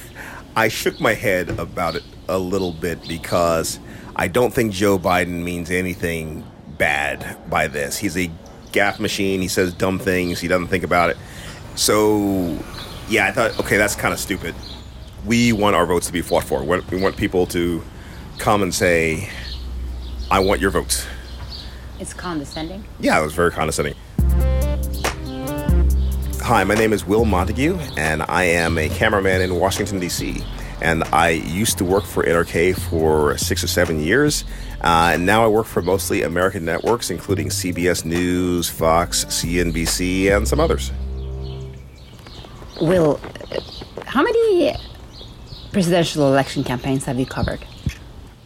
I shook my head about it a little bit because I don't think Joe Biden means anything bad by this. He's a gaff machine. He says dumb things. He doesn't think about it. So, yeah, I thought, okay, that's kind of stupid. We want our votes to be fought for. We want people to come and say, I want your votes. It's condescending? Yeah, it was very condescending. Hi, my name is Will Montague, and I am a cameraman in Washington, D.C. And I used to work for NRK for six or seven years. Uh, and now I work for mostly American networks, including CBS News, Fox, CNBC, and some others. Will, how many presidential election campaigns have you covered?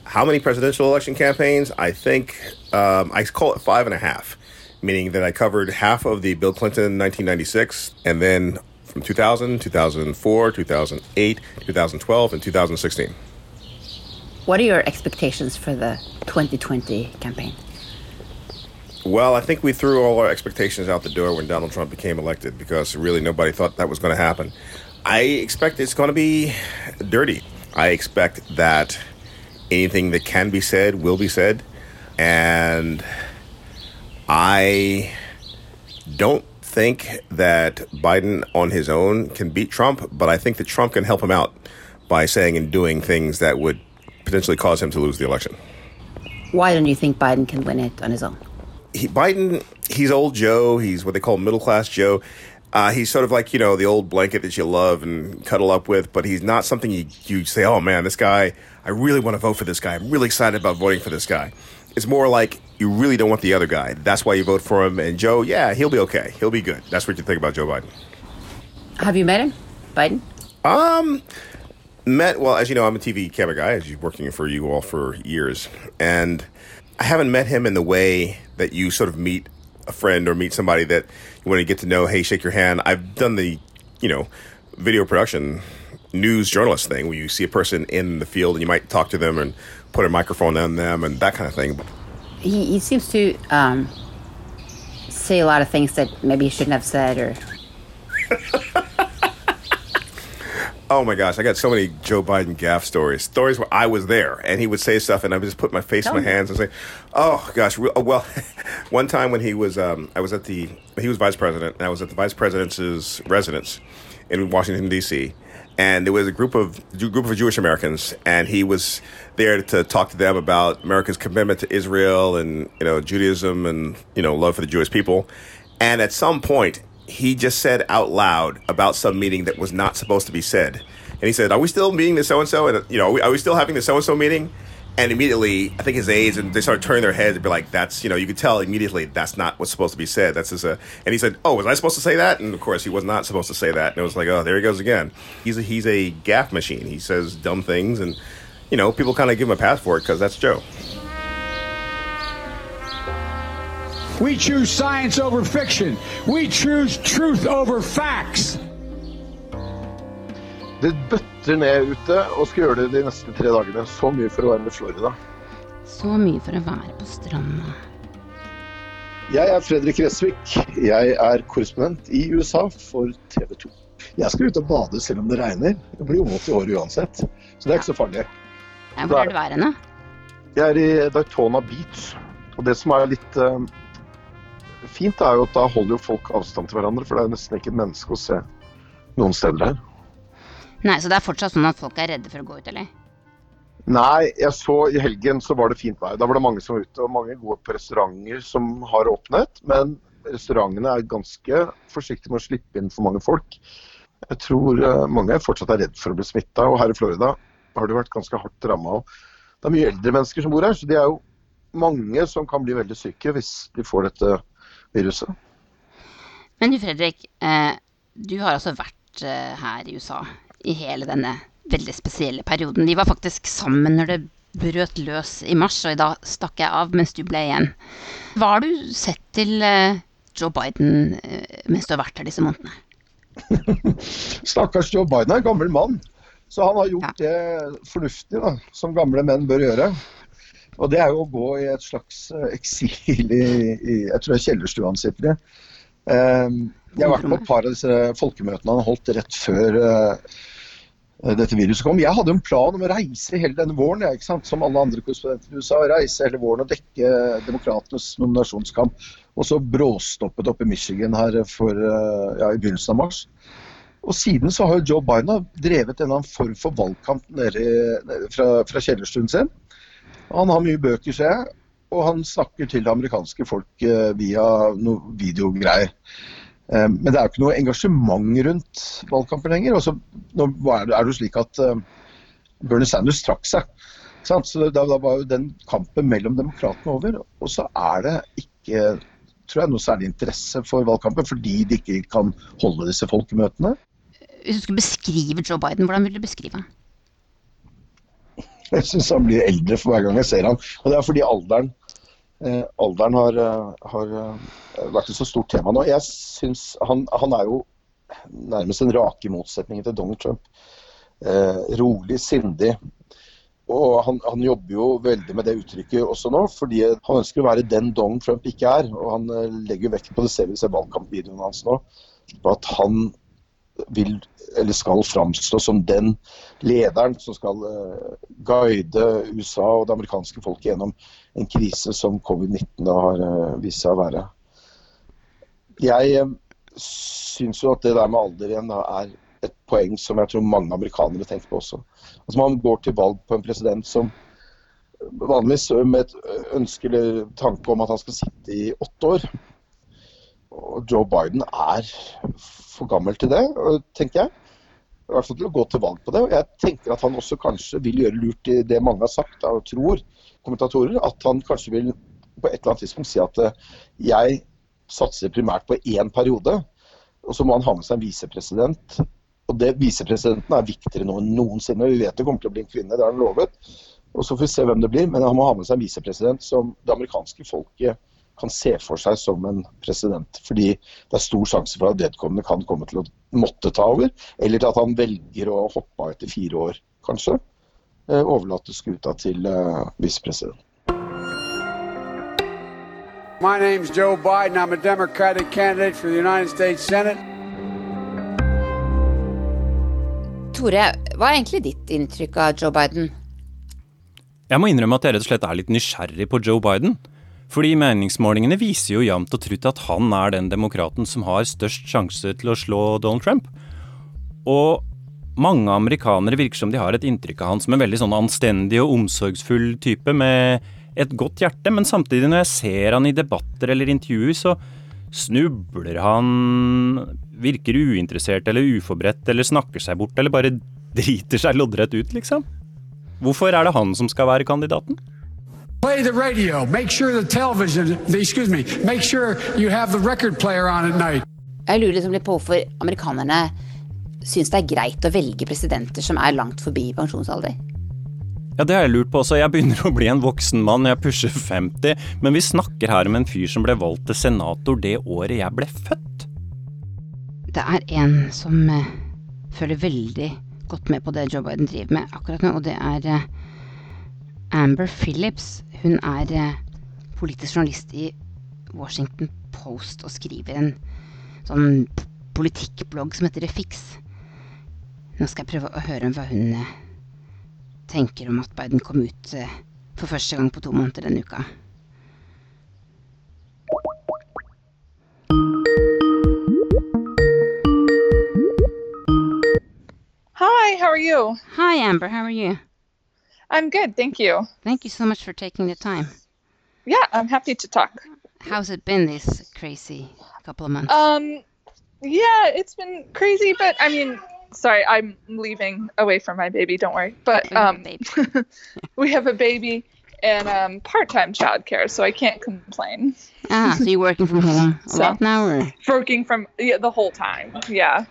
How many presidential election campaigns? I think um, I call it five and a half meaning that I covered half of the Bill Clinton 1996, and then from 2000, 2004, 2008, 2012, and 2016. What are your expectations for the 2020 campaign? Well, I think we threw all our expectations out the door when Donald Trump became elected because really nobody thought that was going to happen. I expect it's going to be dirty. I expect that anything that can be said will be said. And I don't think that Biden on his own can beat Trump, but I think that Trump can help him out by saying and doing things that would potentially cause him to lose the election. Why don't you think Biden can win it on his own? He, Biden, he's old Joe. He's what they call middle class Joe. Uh, he's sort of like you know the old blanket that you love and cuddle up with, but he's not something you you say, oh man, this guy, I really want to vote for this guy. I'm really excited about voting for this guy. It's more like you really don't want the other guy. That's why you vote for him. And Joe, yeah, he'll be okay. He'll be good. That's what you think about Joe Biden. Have you met him, Biden? Um, met well as you know, I'm a TV camera guy. As you working for you all for years, and I haven't met him in the way that you sort of meet a friend or meet somebody that you want to get to know. Hey, shake your hand. I've done the, you know, video production news journalist thing where you see a person in the field and you might talk to them and put a microphone on them and that kind of thing. He, he seems to um, say a lot of things that maybe he shouldn't have said or Oh my gosh, I got so many Joe Biden gaffe stories. Stories where I was there and he would say stuff and I would just put my face Tell in my me. hands and say, "Oh gosh, oh, well." one time when he was, um, I was at the, he was vice president, and I was at the vice president's residence in Washington D.C. And there was a group of group of Jewish Americans, and he was there to talk to them about America's commitment to Israel and you know Judaism and you know love for the Jewish people. And at some point, he just said out loud about some meeting that was not supposed to be said. And he said, "Are we still meeting the so and so? And you know, are we, are we still having the so and so meeting?" And immediately, I think his aides and they started turning their heads and be like, "That's you know, you could tell immediately that's not what's supposed to be said. That's just a." And he said, "Oh, was I supposed to say that?" And of course, he was not supposed to say that. And it was like, "Oh, there he goes again." He's a, he's a gaff machine. He says dumb things, and you know, people kind of give him a pass for it because that's Joe. We choose science over fiction. We choose truth over facts. Det bøtter ned ute og skal gjøre det de neste tre dagene. Så mye for å være i Florida. Så mye for å være på stranda. Jeg er Fredrik Resvik. Jeg er korrespondent i USA for TV 2. Jeg skal ut og bade selv om det regner. Det blir våt i år uansett, så det er ikke så farlig. Ja, Hvor er du værende? Jeg er i Daytona Beach. Og det som er litt uh, fint, er jo at da holder jo folk avstand til hverandre, for det er nesten ikke et menneske å se noen steder her. Nei, så det er fortsatt sånn at folk er redde for å gå ut, eller? Nei, jeg så i helgen så var det fint vær. Da var det mange som var ute, og mange går på restauranter som har åpnet. Men restaurantene er ganske forsiktige med å slippe inn for mange folk. Jeg tror eh, mange fortsatt er redd for å bli smitta, og her i Florida har det vært ganske hardt ramma. Det er mye eldre mennesker som bor her, så det er jo mange som kan bli veldig syke hvis de får dette viruset. Men du Fredrik, eh, du har altså vært eh, her i USA i hele denne veldig spesielle perioden. De var faktisk sammen når det brøt løs i mars, og i dag stakk jeg av mens du ble igjen. Hva har du sett til eh, Joe Biden eh, mens du har vært her disse månedene? Stakkars Joe Biden er en gammel mann, så han har gjort det fornuftig da, som gamle menn bør gjøre. Og det er jo å gå i et slags eh, eksil i, i Jeg tror det er kjellerstua han sitter i. Jeg har vært på et par av disse folkemøtene han holdt rett før dette viruset kom. Jeg hadde en plan om å reise hele denne våren, jeg, ikke sant? som alle andre korrespondenter i USA. Reise hele våren og dekke demokratenes nominasjonskamp. Og så bråstoppet opp i Michigan her for, eh, ja, i begynnelsen av mars. Og siden så har jo Joe Biden drevet en form for valgkamp nede fra, fra kjellerstuen sin. Han har mye bøker, ser jeg, og han snakker til det amerikanske folk eh, via noe videogreier. Eh, men det er jo ikke noe engasjement rundt valgkampen lenger. Og så nå er det jo slik at eh, Bernie Sanders trakk seg. Sant? Så da, var jo den kampen mellom demokratene over. Og så er det ikke tror jeg, noe særlig interesse for valgkampen, fordi de ikke kan holde disse folkemøtene. Hvis du skulle beskrive Joe Biden, hvordan vil du beskrive ham? Jeg syns han blir eldre for hver gang jeg ser han. Og det er fordi alderen alderen har, eh, har, eh, vært et så stort tema nå. Jeg synes han, han, er jo nærmest en rake motsetning til Donald Trump. Eh, rolig, sindig. Og han, han, jobber jo veldig med det uttrykket også nå, fordi han ønsker å være den Donald Trump ikke er. Og han legger vekt på det, ser vi ser valgkampvideoen hans nå, på at han vil, eller skal framstå som den lederen som skal guide USA og det amerikanske folket gjennom en krise som covid-19 har uh, vist seg å være. Jeg uh, syns jo at det der med alder igjen er et poeng som jeg tror mange amerikanere tenker på også. Altså Man går til valg på en president som vanligvis med et ønske eller tanke om at han skal sitte i åtte år. Og Joe Biden er for gammel til det, tenker jeg. I hvert fall til å gå til valg på det. Og jeg tenker at han også kanskje vil gjøre lurt i det mange har sagt og tror, kommentatorer, at han kanskje vil på et eller annet tidspunkt si at eh, jeg satser primært på én periode, og så må han ha med seg en visepresident. Og det Visepresidenten er viktigere nå enn noensinne. Vi vet det kommer til å bli en kvinne, det har han lovet. Og Så får vi se hvem det blir, men han må ha med seg en visepresident som det amerikanske folket kan se for seg som en president. Fordi det er stor sjanse for at vedkommende kan komme til å måtte ta over, eller til at han velger å hoppe av etter fire år, kanskje. Eh, overlate skuta til visepresidenten. My name's Joe Biden. I'm a Democratic candidate for the United States Senate. Tore, hva er egentlig ditt inntrykk av Joe Biden? Jeg må innrømme at jeg rett og slett er litt nysgjerrig på Joe Biden. Fordi meningsmålingene viser jo jevnt og trutt at han er den demokraten som har størst sjanse til å slå Donald Trump. Og mange amerikanere virker som de har et inntrykk av han som en veldig sånn anstendig og omsorgsfull type med et godt hjerte, men samtidig når jeg ser han i debatter eller intervjuer, så snubler han, virker uinteressert eller uforberedt eller snakker seg bort eller bare driter seg loddrett ut, liksom. Hvorfor er det han som skal være kandidaten? Play the radio. Make sure the television, excuse me, make sure you have the record player on at night. Jeg lurer liksom litt på hvorfor amerikanerne syns det er greit å velge presidenter som er langt forbi pensjonsalder. Ja, det har jeg lurt på også. Jeg begynner å bli en voksen mann, jeg pusher 50, men vi snakker her om en fyr som ble valgt til senator det året jeg ble født. Det er en som uh, følger veldig godt med på det Joe Biden driver med akkurat nå, og det er uh, Amber Phillips. Hun er uh, politisk journalist i Washington Post og skriver en sånn politikkblogg som heter Refix. Nå skal jeg prøve å høre hva hun eh, tenker om at Biden kom ut eh, for første gang på to måneder denne uka. Hi, how are you? Hi, Amber. How are you? I'm good, thank you. Thank you so much for taking the time. Yeah, I'm happy to talk. How's it been this crazy couple of months? Um, yeah, it's been crazy, but I mean, sorry, I'm leaving away from my baby. Don't worry. But um, we have a baby and um, part-time childcare, so I can't complain. Ah, so you're working from home a So- lot now, or Working from yeah, the whole time. Yeah.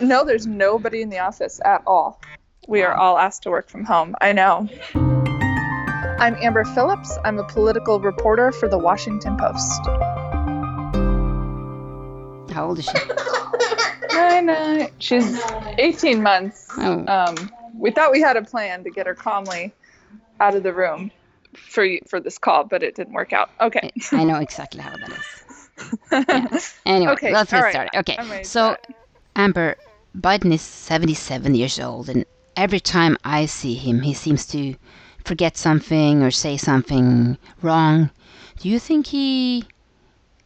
No, there's nobody in the office at all. We are all asked to work from home. I know. I'm Amber Phillips. I'm a political reporter for the Washington Post. how old is she? I know. She's 18 months. Oh. Um, we thought we had a plan to get her calmly out of the room for you, for this call, but it didn't work out. Okay. I know exactly how that is. Yeah. Anyway, Okay, let's get right. started. Okay, I'm ready to so Amber, Biden is 77 years old, and every time I see him, he seems to forget something or say something wrong. Do you think he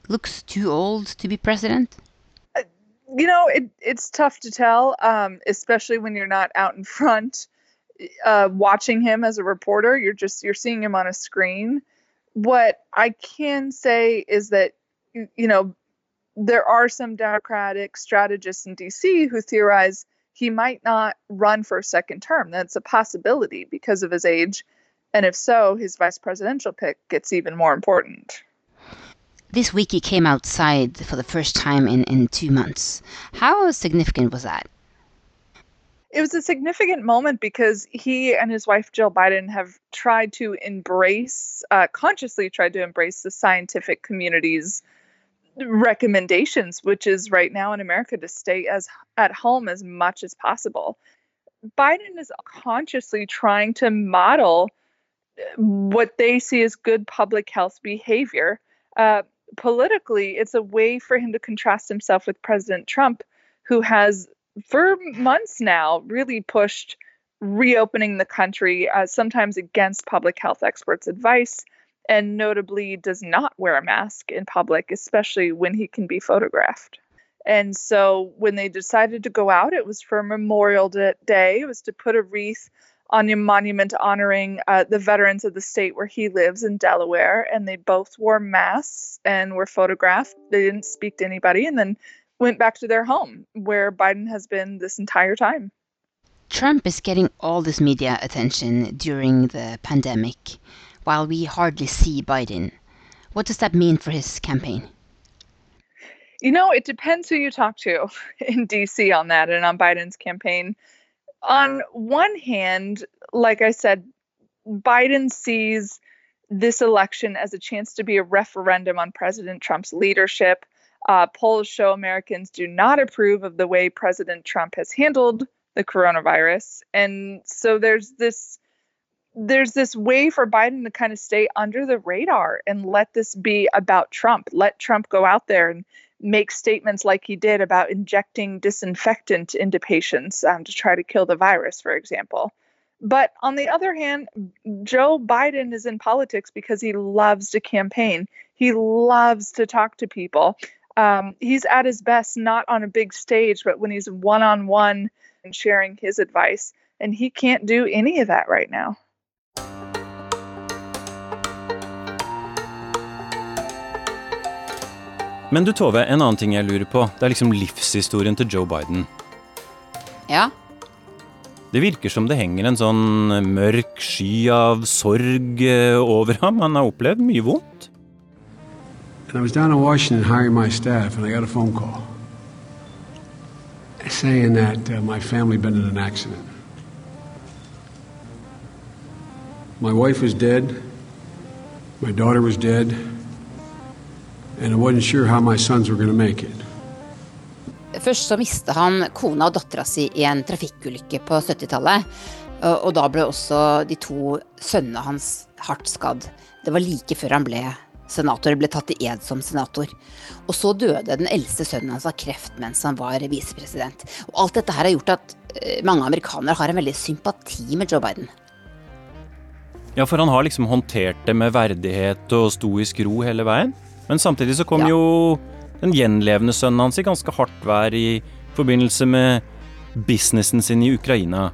looks too old to be president? You know, it, it's tough to tell, um, especially when you're not out in front uh, watching him as a reporter. You're just you're seeing him on a screen. What I can say is that you you know there are some Democratic strategists in D.C. who theorize he might not run for a second term. That's a possibility because of his age, and if so, his vice presidential pick gets even more important. This week he came outside for the first time in, in two months. How significant was that? it was a significant moment because he and his wife Jill Biden have tried to embrace, uh, consciously tried to embrace the scientific community's recommendations, which is right now in America to stay as at home as much as possible. Biden is consciously trying to model uh, what they see as good public health behavior. Uh, politically, it's a way for him to contrast himself with President Trump, who has for months now really pushed reopening the country, uh, sometimes against public health experts' advice, and notably does not wear a mask in public, especially when he can be photographed. And so when they decided to go out, it was for Memorial Day. It was to put a wreath on a monument honoring uh, the veterans of the state where he lives in Delaware. And they both wore masks and were photographed. They didn't speak to anybody. And then went back to their home where Biden has been this entire time. Trump is getting all this media attention during the pandemic, while we hardly see Biden. What does that mean for his campaign? You know, it depends who you talk to in DC on that and on Biden's campaign. On one hand, like I said, Biden sees this election as a chance to be a referendum on President Trump's leadership uh, polls show Americans do not approve of the way President Trump has handled the coronavirus, and so there's this there's this way for Biden to kind of stay under the radar and let this be about Trump. Let Trump go out there and make statements like he did about injecting disinfectant into patients um, to try to kill the virus, for example. But on the other hand, Joe Biden is in politics because he loves to campaign. He loves to talk to people um, he's at his best not on a big stage, but when he's one on one and sharing his advice. And he can't do any of that right now. Men du Tove, en annen ting jeg lurer på. Det er liksom livshistorien til Joe Biden. Ja? Det virker som det henger en sånn mørk sky av sorg eh, over ham. Han har opplevd mye vondt. And I was down in Washington hiring my staff, and I got a phone call saying that uh, my family had been in an accident. My wife was dead, my daughter was dead, it. Først så mistet han kona og dattera si i en trafikkulykke på 70-tallet. Og da ble også de to sønnene hans hardt skadd. Det var like før han ble senator ble tatt i ed som senator. Og så døde den eldste sønnen hans av kreft mens han var visepresident. Og alt dette her har gjort at eh, mange amerikanere har en veldig sympati med Joe Biden. Ja, for han har liksom håndtert det med verdighet og stoisk ro hele veien. Men samtidig så kom ja. jo den gjenlevende sønnen hans i ganske hardt vær i forbindelse med businessen sin i Ukraina.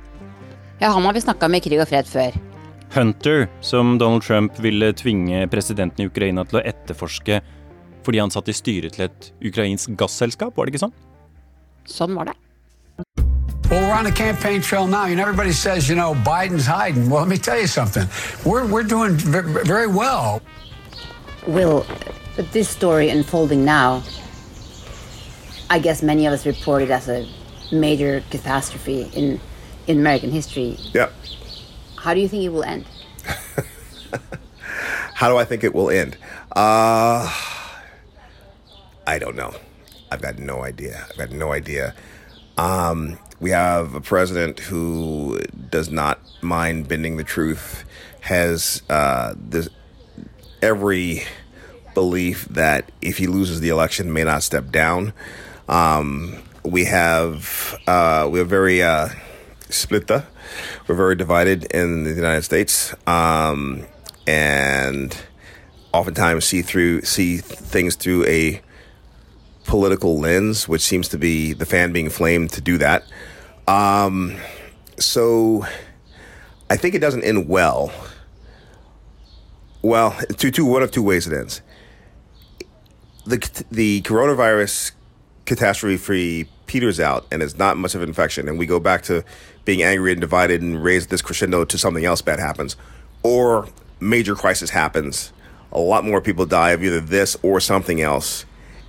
Ja, han har vi snakka med i Krig og fred før. Hunter, som Donald Trump ville tvinge presidenten i Ukraina til å etterforske fordi han satt i styret til et ukrainsk gasselskap, var det ikke sånn? Sånn var det. Well, we're on the campaign trail now, and everybody says, you know, Biden's hiding. Well, let me tell you something. We're, we're doing very well. Will, but this story unfolding now, I guess many of us report it as a major catastrophe in, in American history. Yeah. How do you think it will end? How do I think it will end? Uh, I don't know. I've got no idea. I've got no idea. Um, we have a president who does not mind bending the truth, has uh, this, every belief that if he loses the election, may not step down. Um, we have uh, we're very uh, split we're very divided in the United States, um, and oftentimes see through see things through a political lens, which seems to be the fan being flamed to do that. Um, so I think it doesn't end well. Well, two, two, one of two ways it ends. The the coronavirus catastrophe free peters out and it's not much of an infection, and we go back to being angry and divided and raise this crescendo to something else bad happens, or major crisis happens, a lot more people die of either this or something else,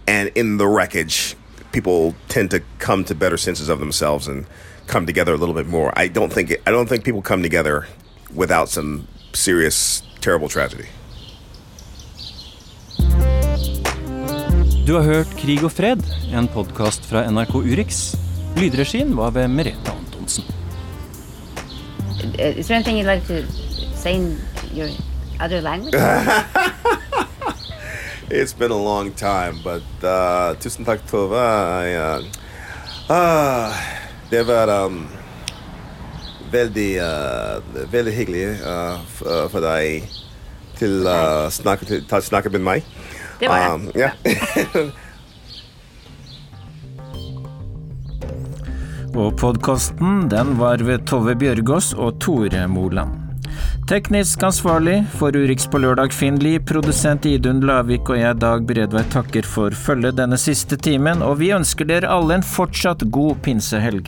and in the wreckage, people tend to come to better senses of themselves and come together a little bit more. I don't think I don't think people come together without some serious, terrible tragedy. Du har hørt Krig og fred, en podkast fra NRK Urix. Lydregien var ved Merete Antonsen. Is there anything you'd like to say in your other language? It's been a long time, but uh, tusen takk, Tove. I, uh, uh, det var um, veldig, uh, veldig hyggelig uh, f- uh, for deg til å snakke, til, til snakke med meg. Det var jeg. Um, ja. Og podkasten den var ved Tove Bjørgaas og Tore Moland. Teknisk ansvarlig for Urix på lørdag Finn Lie, produsent Idun Lavik og jeg Dag Bredvei takker for følget denne siste timen, og vi ønsker dere alle en fortsatt god pinsehelg.